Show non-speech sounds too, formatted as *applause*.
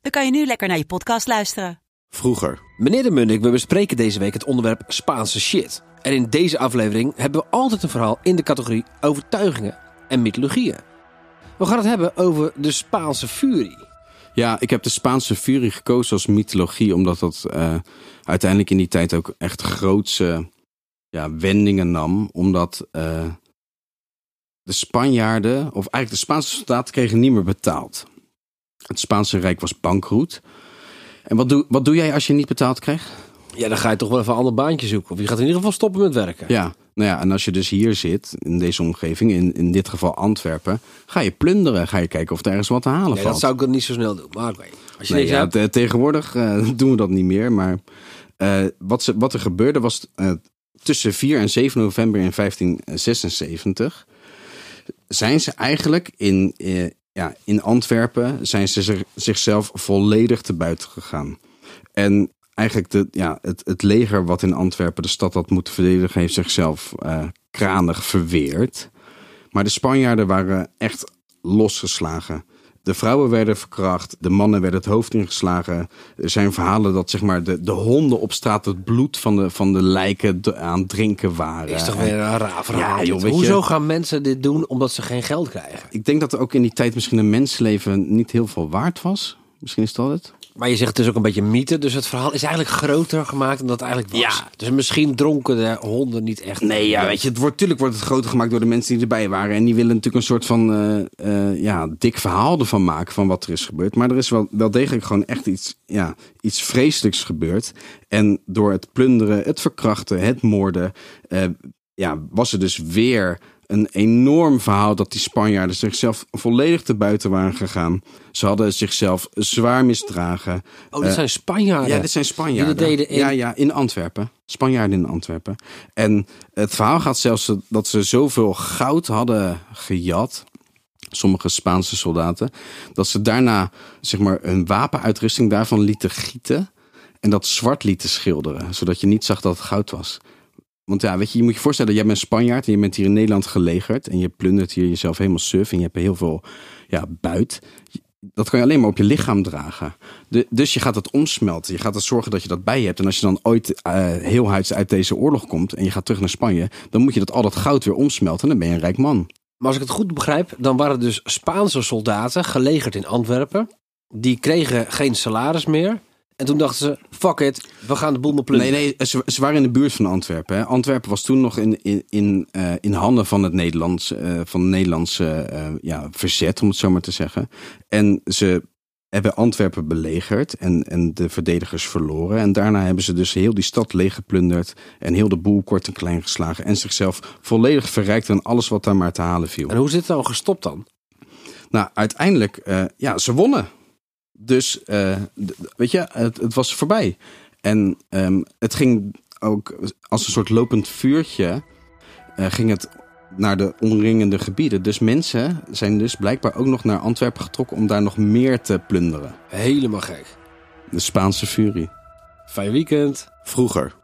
dan kan je nu lekker naar je podcast luisteren. Vroeger. Meneer de Munnik, we bespreken deze week het onderwerp Spaanse shit. En in deze aflevering hebben we altijd een verhaal in de categorie overtuigingen en mythologieën. We gaan het hebben over de Spaanse furie. Ja, ik heb de Spaanse furie gekozen als mythologie, omdat dat eh, uiteindelijk in die tijd ook echt grootse ja, wendingen nam. Omdat eh, de Spanjaarden, of eigenlijk de Spaanse soldaten, kregen niet meer betaald. Het Spaanse Rijk was bankroet. En wat doe, wat doe jij als je niet betaald krijgt? Ja, dan ga je toch wel even een ander baantje zoeken. Of je gaat in ieder geval stoppen met werken. Ja, nou ja, en als je dus hier zit, in deze omgeving, in, in dit geval Antwerpen, ga je plunderen. Ga je kijken of er ergens wat te halen Nee, valt. dat zou ik dan niet zo snel doen. Maar oké. Als je Nee, ja, hebt, tegenwoordig eh, *laughs* doen we dat niet meer. Maar eh, wat, ze, wat er gebeurde was eh, tussen 4 en 7 november in 1576 zijn ze eigenlijk in, ja, in Antwerpen zijn ze zich- zichzelf volledig te buiten gegaan. En eigenlijk de, ja, het, het leger wat in Antwerpen de stad had moeten verdedigen, heeft zichzelf eh, kranig verweerd. Maar de Spanjaarden waren echt losgeslagen. De vrouwen werden verkracht, de mannen werden het hoofd ingeslagen. Er zijn verhalen dat zeg maar, de, de honden op straat het bloed van de, van de lijken aan het drinken waren. is toch weer een raar verhaal. Ja, joh, weet je- Hoezo gaan mensen dit doen omdat ze geen geld krijgen? Ik denk dat er ook in die tijd misschien een mensenleven niet heel veel waard was. Misschien is dat het. Maar je zegt het is ook een beetje mythe. Dus het verhaal is eigenlijk groter gemaakt dan dat het eigenlijk was. Ja. Dus misschien dronken de honden niet echt. Nee, ja, weet je, het wordt, natuurlijk wordt het groter gemaakt door de mensen die erbij waren. En die willen natuurlijk een soort van eh, eh, ja, dik verhaal ervan maken van wat er is gebeurd. Maar er is wel, wel degelijk gewoon echt iets, ja, iets vreselijks gebeurd. En door het plunderen, het verkrachten, het moorden, eh, ja, was er dus weer een enorm verhaal dat die Spanjaarden zichzelf volledig te buiten waren gegaan. Ze hadden zichzelf zwaar misdragen. Oh, dit Eh, zijn Spanjaarden. ja, dit zijn Spanjaarden. Die deden in- Ja, ja, in Antwerpen. Spanjaarden in Antwerpen. En het verhaal gaat zelfs dat ze zoveel goud hadden gejat. Sommige Spaanse soldaten. Dat ze daarna zeg maar, een wapenuitrusting daarvan lieten gieten. En dat zwart lieten schilderen. Zodat je niet zag dat het goud was. Want ja, weet je, je moet je voorstellen, jij bent Spanjaard en je bent hier in Nederland gelegerd. En je plundert hier jezelf helemaal suf en je hebt heel veel ja, buit. Dat kan je alleen maar op je lichaam dragen. Dus je gaat het omsmelten. Je gaat er zorgen dat je dat bij je hebt. En als je dan ooit eh heel huids uit deze oorlog komt en je gaat terug naar Spanje, dan moet je dat al dat goud weer omsmelten. En dan ben je een rijk man. Maar als ik het goed begrijp, dan waren dus Spaanse soldaten gelegerd in Antwerpen. Die kregen geen salaris meer. En toen dachten ze, fuck it, we gaan de boel maar plunderen. Nee, nee, ze, ze waren in de buurt van Antwerpen. Hè. Antwerpen was toen nog in, in, in, eh, in handen van het Nederlands, eh, van het Nederlandse eh, ja, verzet, om het zo maar te zeggen. En ze hebben Antwerpen belegerd en, en de verdedigers verloren. En daarna hebben ze dus heel die stad leeggeplunderd en heel de boel kort en klein geslagen. En zichzelf volledig verrijkt aan alles wat daar maar te halen viel. En hoe is dit nou gestopt dan? Nou, uiteindelijk, ja, ze wonnen. Dus, eh, weet je, het, het was voorbij. En ehm, het ging ook als een soort lopend vuurtje, eh, ging het naar de omringende gebieden. Dus mensen zijn dus blijkbaar ook nog naar Antwerpen getrokken om daar nog meer te plunderen. Helemaal gek. De Spaanse furie. Fijn weekend. Vroeger.